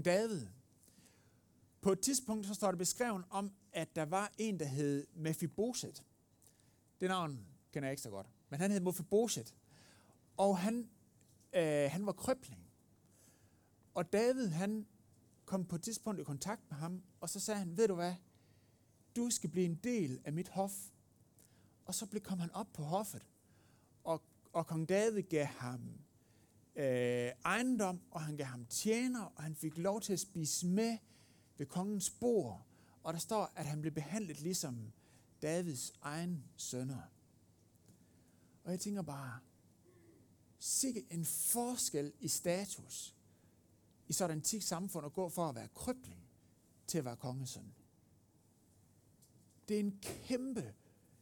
kong David. På et tidspunkt så står det beskrevet om, at der var en, der hed Mephiboset. Det navn kender jeg ikke så godt. Men han hed Mephiboset. Og han, øh, han var krøbling. Og David, han kom på et tidspunkt i kontakt med ham, og så sagde han, ved du hvad, du skal blive en del af mit hof. Og så blev, kom han op på hoffet, og, og kong David gav ham øh, ejendom, og han gav ham tjener, og han fik lov til at spise med ved kongens bord. Og der står, at han blev behandlet ligesom Davids egen sønner. Og jeg tænker bare, sikke en forskel i status i sådan et antik samfund at gå for at være krybling til at være kongesøn. Det er en kæmpe,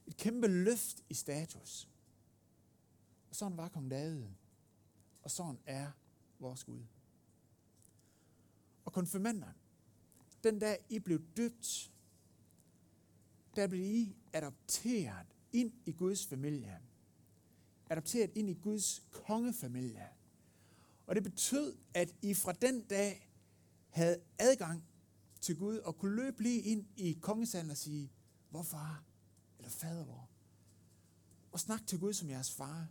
et kæmpe løft i status. Og sådan var kong David. Og sådan er vores Gud. Og konfirmander, den dag I blev døbt, der blev I adopteret ind i Guds familie. Adopteret ind i Guds kongefamilie. Og det betød, at I fra den dag havde adgang til Gud og kunne løbe lige ind i kongesalen og sige, hvor far eller fader vor. Og snakke til Gud som jeres far.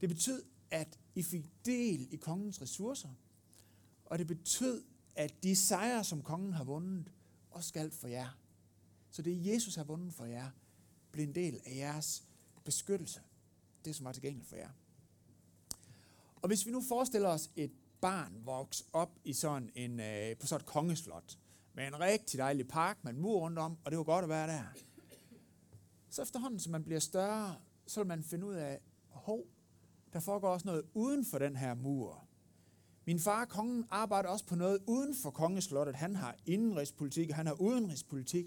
Det betød, at i fik del i kongens ressourcer. Og det betød, at de sejre, som kongen har vundet, også skal for jer. Så det Jesus har vundet for jer, blev en del af jeres beskyttelse. Det, som var tilgængeligt for jer. Og hvis vi nu forestiller os et barn vokse op i sådan en, øh, på sådan et kongeslot, med en rigtig dejlig park med en mur rundt om, og det var godt at være der. Så efterhånden, som man bliver større, så vil man finde ud af, hov, der foregår også noget uden for den her mur. Min far, kongen, arbejder også på noget uden for kongeslottet. Han har indenrigspolitik, han har udenrigspolitik,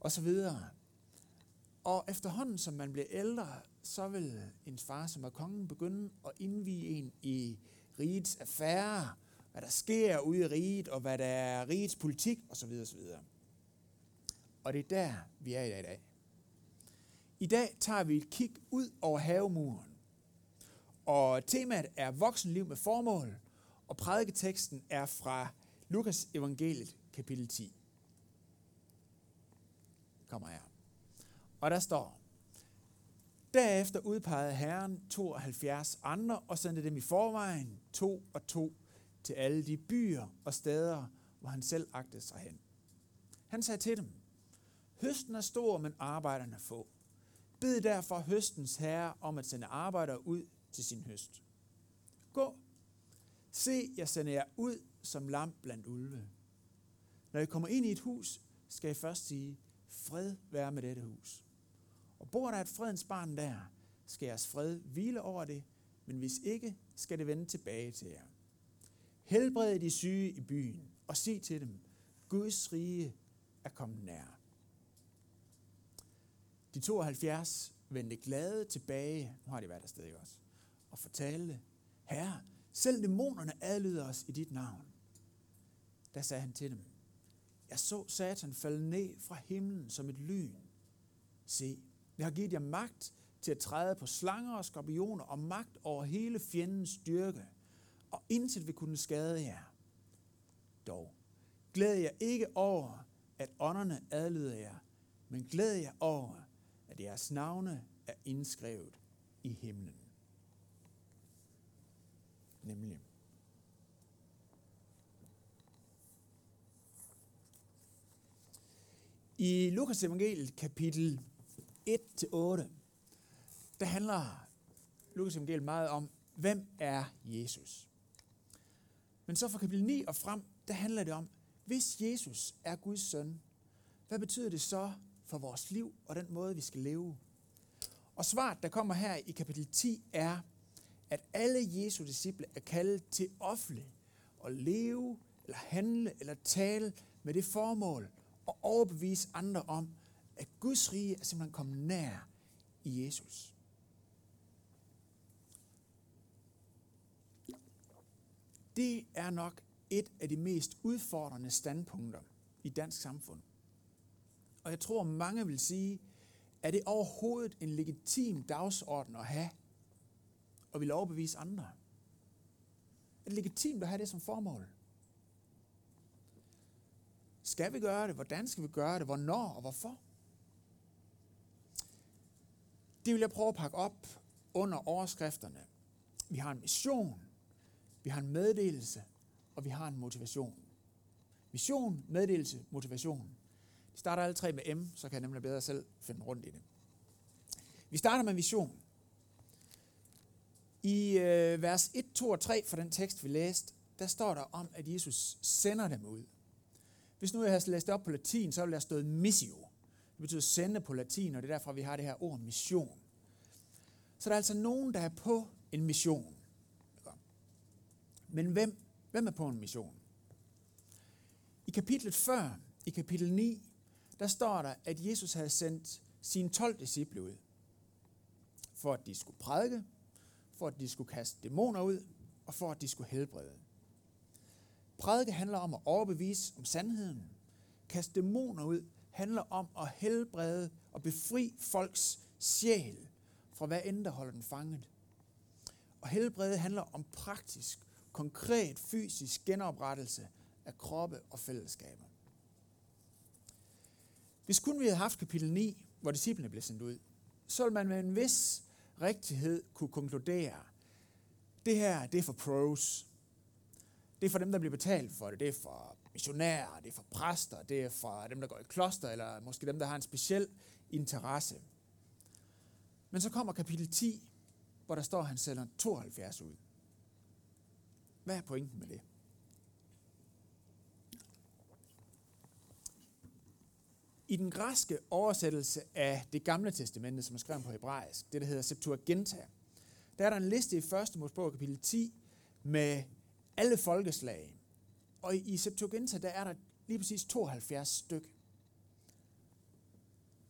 og så videre. Og efterhånden, som man bliver ældre, så vil ens far, som er kongen, begynde at indvige en i rigets affærer, hvad der sker ude i riget, og hvad der er rigets politik, osv. osv. Og det er der, vi er i dag. I dag tager vi et kig ud over havemuren. Og temaet er voksenliv med formål, og prædiketeksten er fra Lukas evangeliet kapitel 10. Kommer her. Og der står, Derefter udpegede Herren 72 andre og sendte dem i forvejen, to og to, til alle de byer og steder, hvor han selv agtede sig hen. Han sagde til dem, Høsten er stor, men arbejderne få. Bed derfor høstens herre om at sende arbejdere ud til sin høst. Gå. Se, jeg sender jer ud som lam blandt ulve. Når I kommer ind i et hus, skal I først sige, fred være med dette hus. Og bor der et fredens barn der, skal jeres fred hvile over det, men hvis ikke, skal det vende tilbage til jer. Helbred de syge i byen, og sig til dem, Guds rige er kommet nær. De 72 vendte glade tilbage, nu har de været der stadig også, og fortalte, Herre, selv dæmonerne adlyder os i dit navn. Da sagde han til dem, jeg så Satan falde ned fra himlen som et lyn. Se, jeg har givet jer magt til at træde på slanger og skorpioner og magt over hele fjendens styrke, og intet vil kunne skade jer. Dog, glæd jer ikke over, at ånderne adlyder jer, men glæd jer over, at jeres navne er indskrevet i himlen. Nemlig. I Lukas evangeliet kapitel 1-8, der handler Lukas evangeliet meget om, hvem er Jesus? Men så fra kapitel 9 og frem, der handler det om, hvis Jesus er Guds søn, hvad betyder det så for vores liv og den måde, vi skal leve? Og svaret, der kommer her i kapitel 10, er, at alle Jesu disciple er kaldet til offentligt at leve, eller handle, eller tale med det formål at overbevise andre om, at Guds rige er simpelthen kommet nær i Jesus. Det er nok et af de mest udfordrende standpunkter i dansk samfund. Og jeg tror, mange vil sige, at det overhovedet en legitim dagsorden at have, og vil overbevise andre. Er det legitimt at have det som formål? Skal vi gøre det? Hvordan skal vi gøre det? Hvornår og hvorfor? Det vil jeg prøve at pakke op under overskrifterne. Vi har en mission, vi har en meddelelse, og vi har en motivation. Mission, meddelelse, motivation. De starter alle tre med M, så kan jeg nemlig bedre selv finde rundt i det. Vi starter med mission. I øh, vers 1, 2 og 3 for den tekst, vi læste, der står der om, at Jesus sender dem ud. Hvis nu jeg havde læst det op på latin, så ville der stået missio. Det betyder sende på latin, og det er derfor, vi har det her ord mission. Så der er altså nogen, der er på en mission. Men hvem, hvem er på en mission? I kapitlet før, i kapitel 9, der står der, at Jesus havde sendt sine 12 disciple ud, for at de skulle prædike, for at de skulle kaste dæmoner ud, og for at de skulle helbrede. Prædike handler om at overbevise om sandheden. Kaste dæmoner ud handler om at helbrede og befri folks sjæl fra hvad end der holder den fanget. Og helbrede handler om praktisk, konkret fysisk genoprettelse af kroppe og fællesskaber. Hvis kun vi havde haft kapitel 9, hvor disciplene blev sendt ud, så ville man med en vis rigtighed kunne konkludere, det her, det er for pros. Det er for dem, der bliver betalt for det. Det er for missionærer, det er for præster, det er for dem, der går i kloster, eller måske dem, der har en speciel interesse. Men så kommer kapitel 10, hvor der står, at han sender 72 ud. Hvad er pointen med det? I den græske oversættelse af det gamle testamente, som er skrevet på hebraisk, det der hedder Septuaginta, der er der en liste i 1. Mosebog kapitel 10 med alle folkeslag. Og i Septuaginta, der er der lige præcis 72 styk.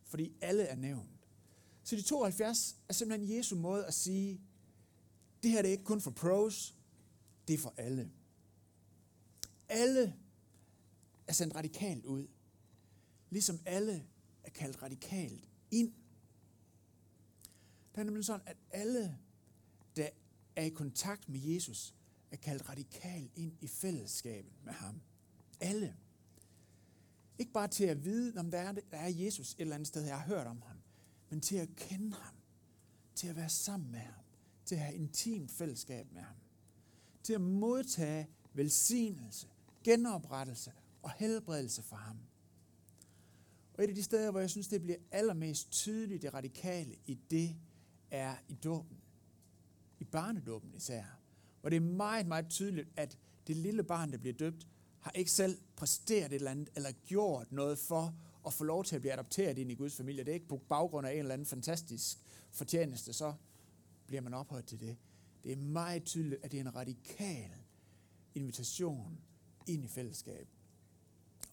Fordi alle er nævnt. Så de 72 er simpelthen Jesu måde at sige, det her det er ikke kun for pros, det er for alle. Alle er sendt radikalt ud. Ligesom alle er kaldt radikalt ind. Det er nemlig sådan, at alle, der er i kontakt med Jesus, er kaldt radikalt ind i fællesskabet med ham. Alle. Ikke bare til at vide, om der er, der er Jesus et eller andet sted, jeg har hørt om ham, men til at kende ham, til at være sammen med ham, til at have intimt fællesskab med ham, til at modtage velsignelse, genoprettelse og helbredelse fra ham. Og et af de steder, hvor jeg synes, det bliver allermest tydeligt, det radikale i det, er i dåben. I barnedåben især. Og det er meget, meget tydeligt, at det lille barn, der bliver døbt, har ikke selv præsteret et eller andet, eller gjort noget for at få lov til at blive adopteret ind i Guds familie. Det er ikke på baggrund af en eller anden fantastisk fortjeneste, så bliver man ophøjet til det. Det er meget tydeligt, at det er en radikal invitation ind i fællesskab.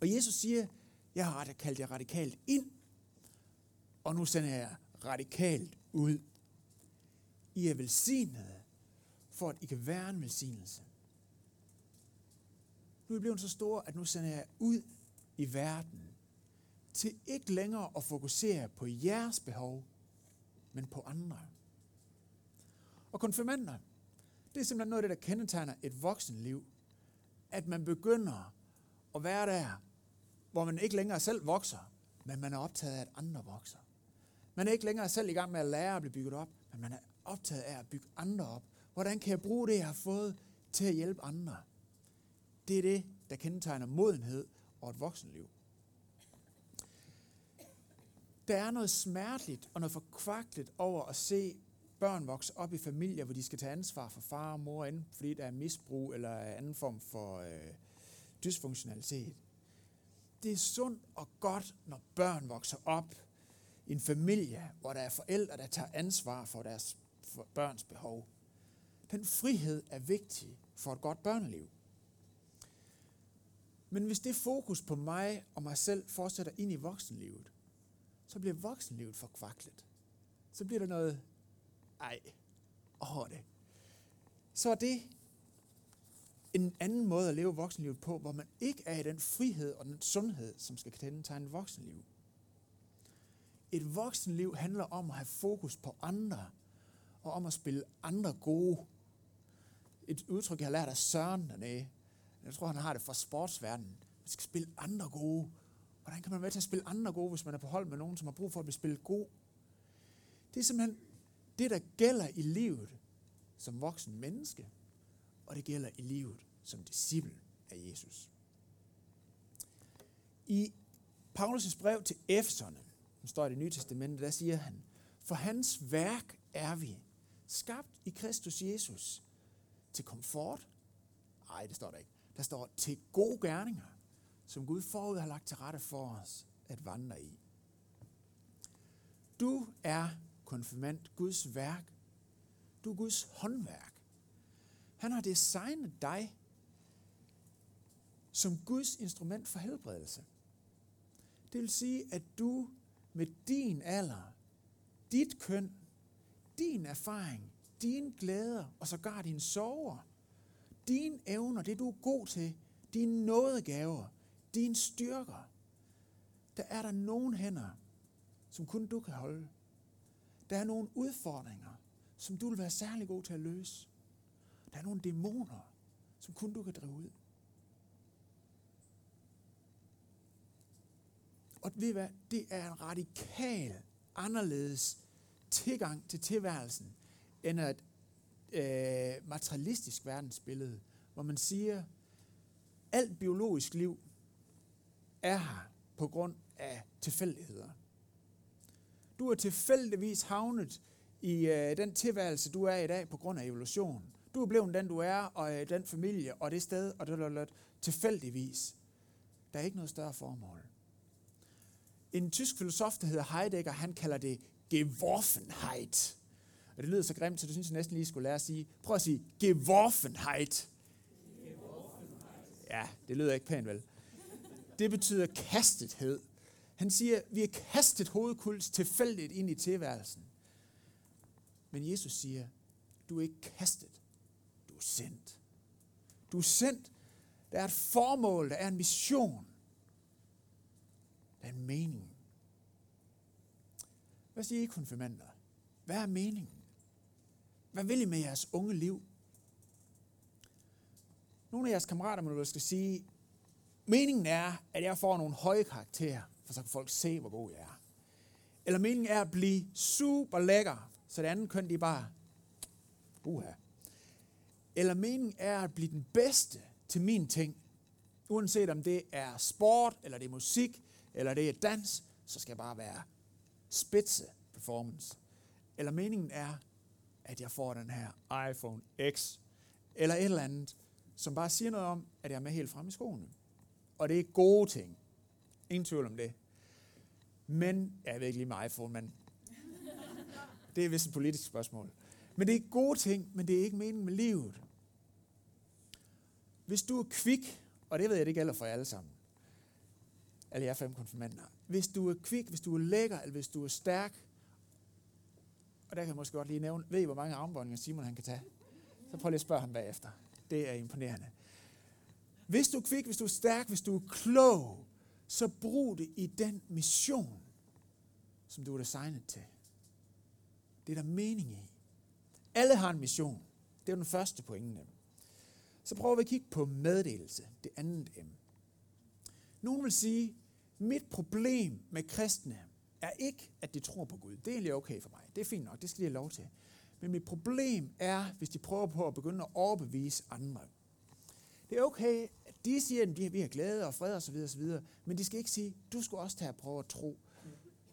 Og Jesus siger, jeg har kaldt jer radikalt ind, og nu sender jeg radikalt ud. I er velsignede, for at I kan være en velsignelse. Nu er I blevet så store, at nu sender jeg ud i verden til ikke længere at fokusere på jeres behov, men på andre. Og konfirmander, det er simpelthen noget af det, der kendetegner et voksenliv. At man begynder at være der, hvor man ikke længere selv vokser, men man er optaget af, at andre vokser. Man er ikke længere selv i gang med at lære at blive bygget op, men man er optaget af at bygge andre op. Hvordan kan jeg bruge det, jeg har fået, til at hjælpe andre? Det er det, der kendetegner modenhed og et voksenliv. Der er noget smerteligt og noget forkvaklet over at se børn vokse op i familier, hvor de skal tage ansvar for far og mor, enten fordi der er misbrug eller anden form for øh, dysfunktionalitet. Det er sundt og godt, når børn vokser op i en familie, hvor der er forældre, der tager ansvar for deres for børns behov. Den frihed er vigtig for et godt børneliv. Men hvis det fokus på mig og mig selv fortsætter ind i voksenlivet, så bliver voksenlivet forkvaklet. Så bliver der noget, ej, over det. Så er det en anden måde at leve voksenlivet på, hvor man ikke er i den frihed og den sundhed, som skal kendetegne et voksenliv. Et voksenliv handler om at have fokus på andre, og om at spille andre gode. Et udtryk, jeg har lært af Søren dernede. Jeg tror, han har det fra sportsverdenen. Man skal spille andre gode. Hvordan kan man være til at spille andre gode, hvis man er på hold med nogen, som har brug for at blive spillet god? Det er simpelthen det, der gælder i livet som voksen menneske, og det gælder i livet som disciple af Jesus. I Paulus' brev til Efeserne, som står i det nye testamente, der siger han, for hans værk er vi, skabt i Kristus Jesus, til komfort. Nej, det står der ikke. Der står til gode gerninger, som Gud forud har lagt til rette for os at vandre i. Du er konfirmant Guds værk. Du er Guds håndværk. Han har designet dig som Guds instrument for helbredelse. Det vil sige, at du med din alder, dit køn, din erfaring, dine glæder og sågar dine sorger, dine evner, det du er god til, dine nådegaver, dine styrker, der er der nogen hænder, som kun du kan holde. Der er nogle udfordringer, som du vil være særlig god til at løse. Der er nogle dæmoner, som kun du kan drive ud. Og ved hvad? Det er en radikal, anderledes tilgang til tilværelsen, end et øh, materialistisk verdensbillede, hvor man siger, alt biologisk liv er her på grund af tilfældigheder. Du er tilfældigvis havnet i øh, den tilværelse, du er i dag på grund af evolution. Du er blevet den, du er, og øh, den familie, og det sted, og det er tilfældigvis. Der er ikke noget større formål. En tysk filosof, der hedder Heidegger, han kalder det Geworfenheit. Og det lyder så grimt, så det synes jeg næsten lige skulle lære at sige, prøv at sige Geworfenheit. Ja, det lyder ikke pænt vel. Det betyder kastethed. Han siger, vi er kastet hovedkuls tilfældigt ind i tilværelsen. Men Jesus siger, du er ikke kastet, er sendt. Du er sendt. Der er et formål, der er en mission. Der er en mening. Hvad siger I konfirmander? Hvad er meningen? Hvad vil I med jeres unge liv? Nogle af jeres kammerater må skal sige, meningen er, at jeg får nogle høje karakterer, for så kan folk se, hvor god jeg er. Eller meningen er at blive super lækker, så det andet køn de bare, uha. Eller meningen er at blive den bedste til min ting. Uanset om det er sport, eller det er musik, eller det er dans, så skal jeg bare være spidse performance. Eller meningen er, at jeg får den her iPhone X, eller et eller andet, som bare siger noget om, at jeg er med helt frem i skoene. Og det er gode ting. Ingen tvivl om det. Men, jeg ved ikke lige med iPhone, men det er vist et politisk spørgsmål. Men det er gode ting, men det er ikke meningen med livet. Hvis du er kvik, og det ved jeg, det gælder for jer alle sammen, alle jer fem konfirmander. Hvis du er kvik, hvis du er lækker, eller hvis du er stærk, og der kan jeg måske godt lige nævne, ved I, hvor mange armbåndinger Simon han kan tage? Så prøv lige at spørge ham bagefter. Det er imponerende. Hvis du er kvik, hvis du er stærk, hvis du er klog, så brug det i den mission, som du er designet til. Det er der mening i. Alle har en mission. Det er den første pointe. Så prøver vi at kigge på meddelelse, det andet M. Nogen vil sige, mit problem med kristne er ikke, at de tror på Gud. Det er egentlig okay for mig. Det er fint nok, det skal de have lov til. Men mit problem er, hvis de prøver på at begynde at overbevise andre. Det er okay, at de siger, at vi har glæde og fred osv. osv. Men de skal ikke sige, du skal også tage og prøve at tro.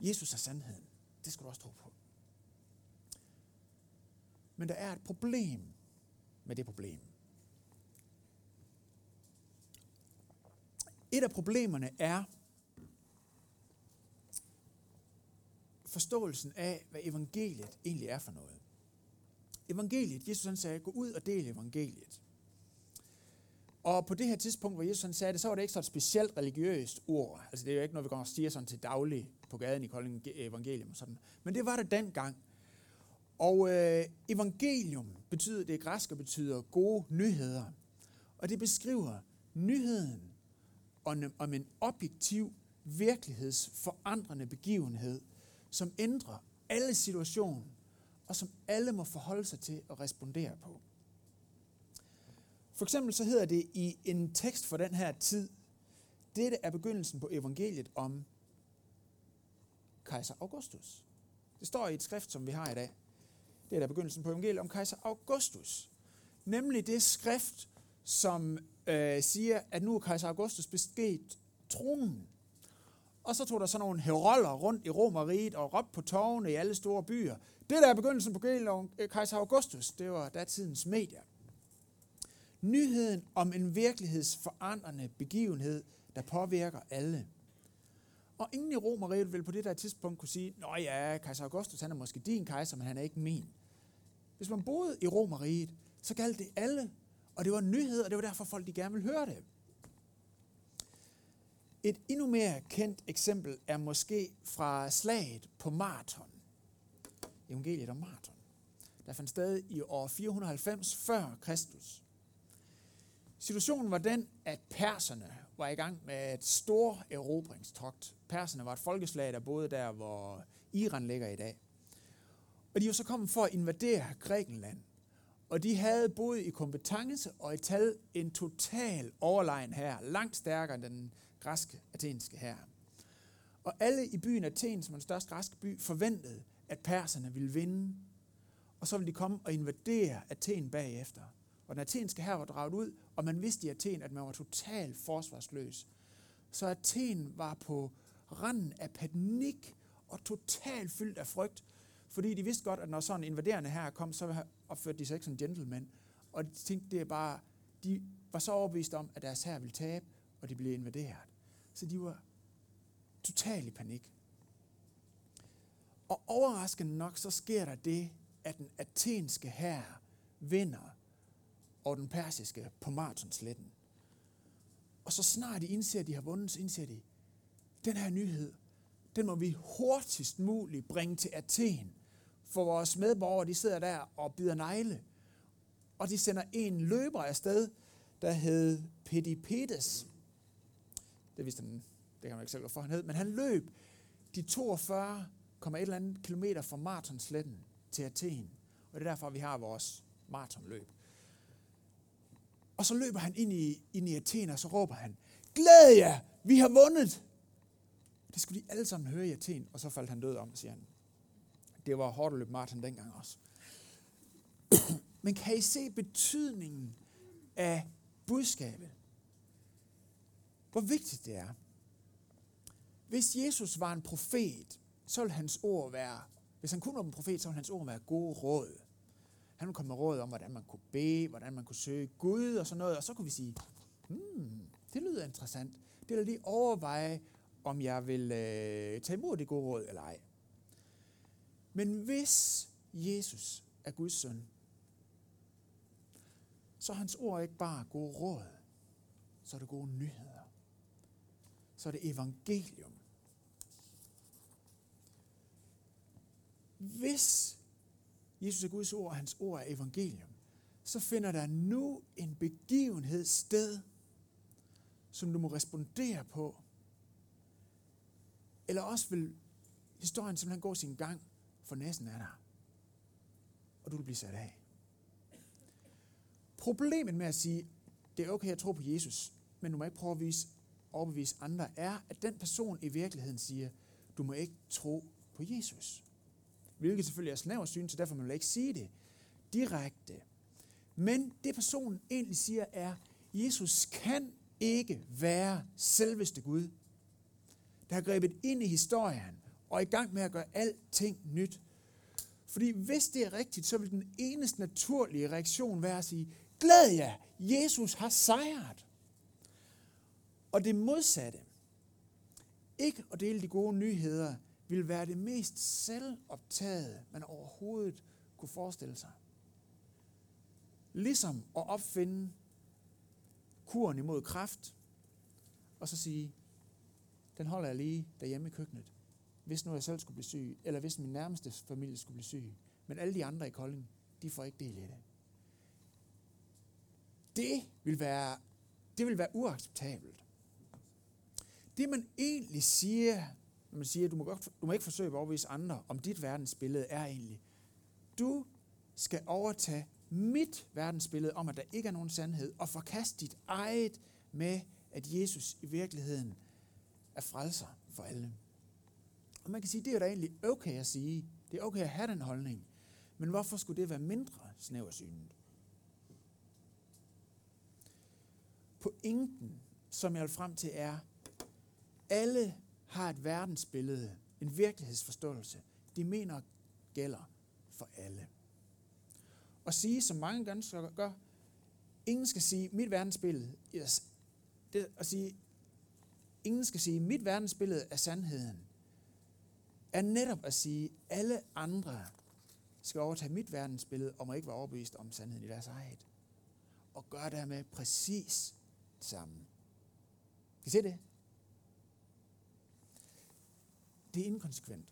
Jesus er sandheden. Det skal du også tro på. Men der er et problem med det problem. Et af problemerne er forståelsen af, hvad evangeliet egentlig er for noget. Evangeliet, Jesus han sagde, gå ud og del evangeliet. Og på det her tidspunkt, hvor Jesus han sagde det, så var det ikke så et specielt religiøst ord. Altså det er jo ikke noget, vi går og siger sådan til daglig på gaden i Kolding evangelium og sådan. Men det var det dengang. Og øh, evangelium betyder, det græsk og betyder gode nyheder. Og det beskriver nyheden om en objektiv, virkelighedsforandrende begivenhed, som ændrer alle situationer, og som alle må forholde sig til og respondere på. For eksempel så hedder det i en tekst for den her tid, dette er begyndelsen på evangeliet om kejser Augustus. Det står i et skrift, som vi har i dag. Det er der begyndelsen på evangeliet om kejser Augustus. Nemlig det skrift, som øh, siger, at nu er kejser Augustus bestedt tronen. Og så tog der sådan nogle heroller rundt i Romeriet og råbte på tårne i alle store byer. Det der er begyndelsen på om øh, kejser Augustus, det var datidens medier. Nyheden om en virkelighedsforandrende begivenhed, der påvirker alle. Og ingen i Romeriet vil på det der tidspunkt kunne sige, Nå ja, kejser Augustus han er måske din kejser, men han er ikke min. Hvis man boede i Romeriet, så galt det alle, og det var en nyhed, og det var derfor folk de gerne ville høre det. Et endnu mere kendt eksempel er måske fra slaget på Marathon. Evangeliet om Marathon. Der fandt sted i år 490 før Kristus. Situationen var den, at perserne var i gang med et stort erobringstogt. Perserne var et folkeslag, der boede der, hvor Iran ligger i dag. Og de var så kommet for at invadere Grækenland. Og de havde både i kompetence og i tal en total overlegen her, langt stærkere end den græske, athenske her. Og alle i byen Athen, som er den største græske by, forventede, at perserne ville vinde. Og så ville de komme og invadere Athen bagefter. Og den athenske her var draget ud, og man vidste i Athen, at man var totalt forsvarsløs. Så Athen var på randen af panik og totalt fyldt af frygt, fordi de vidste godt, at når sådan en invaderende her kom, så opførte de sig ikke som gentlemen. Og de tænkte, det er bare, de var så overbevist om, at deres her ville tabe, og de blev invaderet. Så de var totalt i panik. Og overraskende nok, så sker der det, at den athenske hær vinder og den persiske på Martonsletten. Og så snart de indser, at de har vundet, så indser de, den her nyhed, den må vi hurtigst muligt bringe til Athen. For vores medborgere, de sidder der og bider negle. Og de sender en løber afsted, der hed Pedipedes. Det vidste han, det kan man ikke selv hvorfor han hed, men han løb de 42, kommer et eller andet kilometer fra Maratonsletten til Athen. Og det er derfor, vi har vores maratonløb. Og så løber han ind i, ind i Athen, og så råber han, Glæd jer, vi har vundet! Det skulle de alle sammen høre i Athen, og så faldt han død om, siger han. Det var hårdt at løbe maraton dengang også. Men kan I se betydningen af budskabet? Hvor vigtigt det er. Hvis Jesus var en profet, så ville hans ord være, hvis han kun var en profet, så ville hans ord være gode råd. Han ville komme med råd om, hvordan man kunne bede, hvordan man kunne søge Gud og sådan noget. Og så kunne vi sige, hmm, det lyder interessant. Det vil lige overveje, om jeg vil øh, tage imod det gode råd eller ej. Men hvis Jesus er Guds søn, så er hans ord ikke bare gode råd, så er det gode nyheder. Så er det evangelium. Hvis Jesus er Guds ord, og hans ord er evangelium, så finder der nu en begivenhed sted, som du må respondere på. Eller også vil historien simpelthen gå sin gang, for næsten er der. Og du vil blive sat af. Problemet med at sige, det er okay at tro på Jesus, men du må ikke prøve at vise, overbevise andre, er, at den person i virkeligheden siger, du må ikke tro på Jesus hvilket selvfølgelig er snævert syn, så derfor må man ikke sige det direkte. Men det personen egentlig siger er, Jesus kan ikke være selveste Gud, der har grebet ind i historien og er i gang med at gøre alting nyt. Fordi hvis det er rigtigt, så vil den eneste naturlige reaktion være at sige, glæd jer, Jesus har sejret. Og det modsatte, ikke at dele de gode nyheder, ville være det mest selvoptaget, man overhovedet kunne forestille sig. Ligesom at opfinde kuren imod kræft, og så sige, den holder jeg lige derhjemme i køkkenet, hvis nu jeg selv skulle blive syg, eller hvis min nærmeste familie skulle blive syg. Men alle de andre i Kolding, de får ikke del i det. Det vil være, det vil være uacceptabelt. Det man egentlig siger man siger, at du må, godt, du må ikke forsøge at overvise andre, om dit verdensbillede er egentlig. Du skal overtage mit verdensbillede om, at der ikke er nogen sandhed, og forkaste dit eget med, at Jesus i virkeligheden er frelser for alle. Og man kan sige, det er da egentlig okay at sige. Det er okay at have den holdning. Men hvorfor skulle det være mindre snæversynet? Pointen, som jeg vil frem til, er, alle har et verdensbillede, en virkelighedsforståelse, de mener gælder for alle. Og sige, som mange gange gør, ingen skal sige, mit verdensbillede, det at sige, ingen skal sige, mit verdensbillede er sandheden, er netop at sige, alle andre skal overtage mit verdensbillede og må ikke være overbevist om sandheden i deres eget. Og gøre dermed præcis det samme. Kan I se det? Det er inkonsekvent.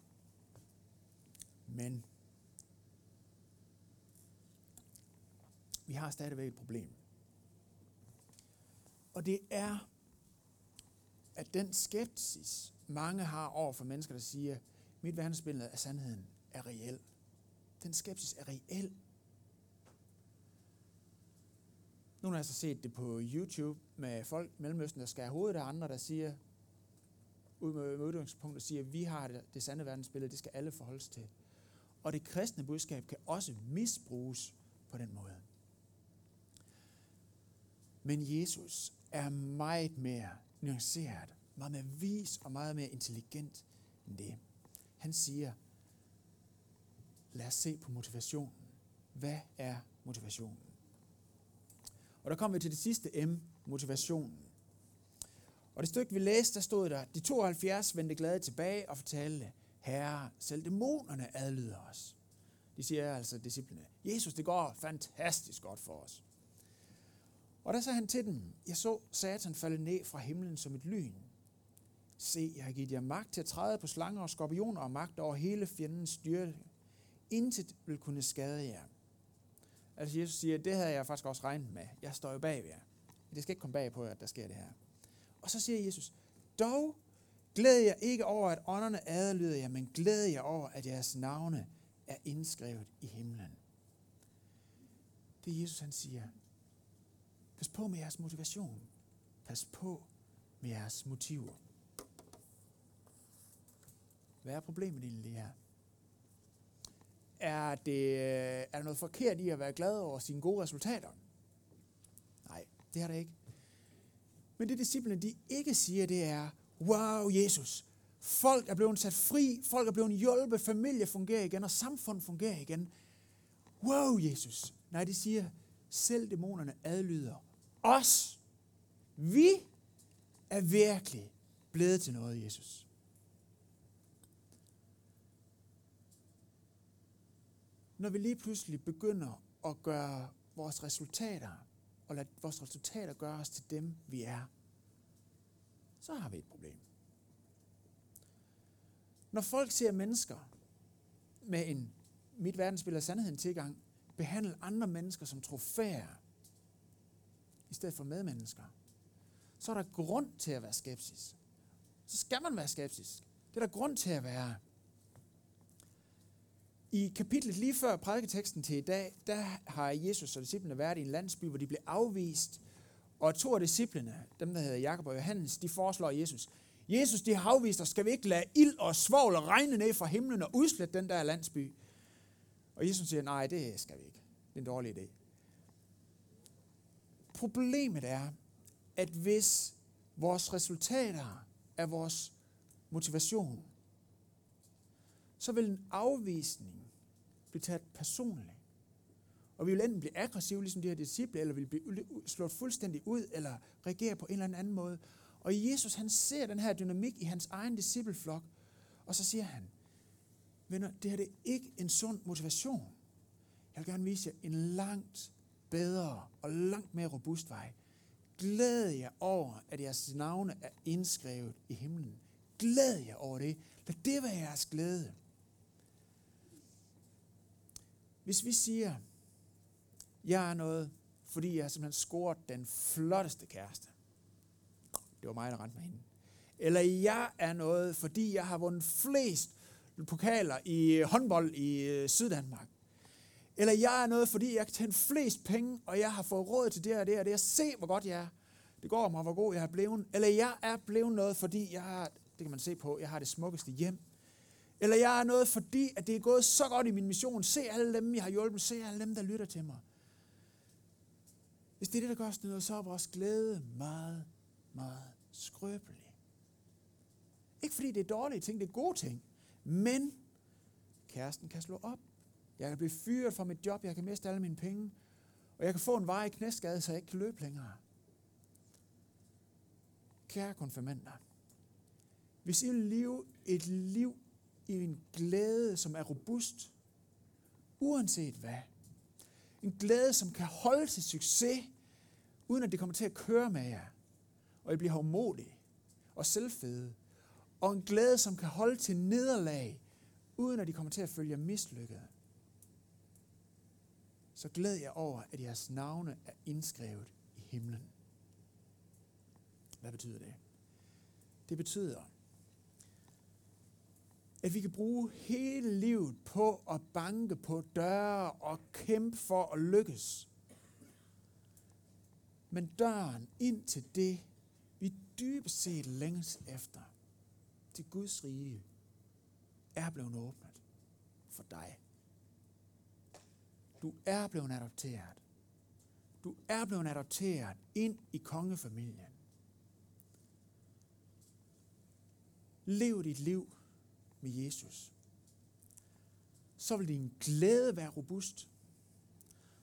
Men vi har stadigvæk et problem. Og det er, at den skepsis, mange har over for mennesker, der siger, mit verdensbillede af sandheden er reel. Den skepsis er reel. Nogle har så set det på YouTube med folk i Mellemøsten, der skærer hovedet af andre, der siger, ud med udgangspunkt, siger, at vi har det, det sande verdensbillede, det skal alle forholde sig til. Og det kristne budskab kan også misbruges på den måde. Men Jesus er meget mere nuanceret, meget mere vis og meget mere intelligent end det. Han siger, lad os se på motivationen. Hvad er motivationen? Og der kommer vi til det sidste M, motivationen. Og det stykke, vi læste, der stod der, de 72 vendte glade tilbage og fortalte, Herre, selv dæmonerne adlyder os. De siger altså disciplene, Jesus, det går fantastisk godt for os. Og der sagde han til dem, jeg så Satan falde ned fra himlen som et lyn. Se, jeg har givet jer magt til at træde på slanger og skorpioner og magt over hele fjendens styrke. Intet vil kunne skade jer. Altså Jesus siger, det havde jeg faktisk også regnet med. Jeg står jo bag ved jer. Det skal ikke komme bag på jer, at der sker det her. Og så siger Jesus, dog glæder jeg ikke over, at ånderne adlyder jer, men glæder jeg over, at jeres navne er indskrevet i himlen. Det er Jesus, han siger. Pas på med jeres motivation. Pas på med jeres motiver. Hvad er problemet egentlig her? Er, det, øh, er der noget forkert i at være glad over sine gode resultater? Nej, det er der ikke. Men det disciplene de ikke siger, det er, wow, Jesus, folk er blevet sat fri, folk er blevet hjulpet, familie fungerer igen, og samfund fungerer igen. Wow, Jesus. Nej, de siger, selv dæmonerne adlyder os. Vi er virkelig blevet til noget, Jesus. Når vi lige pludselig begynder at gøre vores resultater og lade vores resultater gøre os til dem, vi er, så har vi et problem. Når folk ser mennesker med en mit verdensbillede af sandheden tilgang, behandle andre mennesker som trofæer, i stedet for medmennesker, så er der grund til at være skeptisk. Så skal man være skeptisk. Det er der grund til at være. I kapitlet lige før prædiketeksten til i dag, der har Jesus og disciplene været i en landsby, hvor de blev afvist, og to af disciplene, dem der hedder Jakob og Johannes, de foreslår Jesus, Jesus, de har afvist os, skal vi ikke lade ild og svovl og regne ned fra himlen og udslette den der landsby? Og Jesus siger, nej, det skal vi ikke. Det er en dårlig idé. Problemet er, at hvis vores resultater er vores motivation, så vil en afvisning blive taget personligt. Og vi vil enten blive aggressive, ligesom de her disciple, eller vi vil blive slået fuldstændig ud, eller reagere på en eller anden måde. Og Jesus, han ser den her dynamik i hans egen discipleflok, og så siger han, venner, det her det er ikke en sund motivation. Jeg vil gerne vise jer en langt bedre og langt mere robust vej. Glæd jer over, at jeres navne er indskrevet i himlen. Glæd jer over det. Lad det være jeres glæde. Hvis vi siger, jeg er noget, fordi jeg har simpelthen scoret den flotteste kæreste. Det var mig, der rendte med hende. Eller jeg er noget, fordi jeg har vundet flest pokaler i øh, håndbold i øh, Syddanmark. Eller jeg er noget, fordi jeg kan tjene flest penge, og jeg har fået råd til det og det og det. Jeg se, hvor godt jeg er. det går mig, hvor god jeg er blevet, eller jeg er blevet noget, fordi jeg har, det kan man se på, jeg har det smukkeste hjem, eller jeg er noget, fordi at det er gået så godt i min mission. Se alle dem, jeg har hjulpet. Se alle dem, der lytter til mig. Hvis det er det, der gør os noget, så er vores glæde meget, meget skrøbelig. Ikke fordi det er dårlige ting, det er gode ting. Men kæresten kan slå op. Jeg kan blive fyret fra mit job, jeg kan miste alle mine penge. Og jeg kan få en vej i knæskade, så jeg ikke kan løbe længere. Kære konfirmander, hvis I vil leve et liv i en glæde, som er robust, uanset hvad. En glæde, som kan holde til succes, uden at det kommer til at køre med jer, og I bliver hårdmodige og selvfede. Og en glæde, som kan holde til nederlag, uden at de kommer til at følge jer mislykket. Så glæd jer over, at jeres navne er indskrevet i himlen. Hvad betyder det? Det betyder, at vi kan bruge hele livet på at banke på døre og kæmpe for at lykkes. Men døren ind til det, vi dybest set længes efter, til Guds rige, er blevet åbnet for dig. Du er blevet adopteret. Du er blevet adopteret ind i kongefamilien. Lev dit liv med Jesus, så vil din glæde være robust,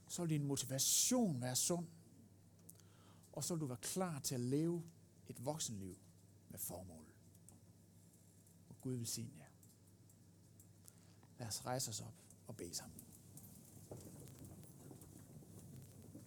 så vil din motivation være sund, og så vil du være klar til at leve et voksenliv med formål. Og Gud vil sige jer. Lad os rejse os op og bede sammen.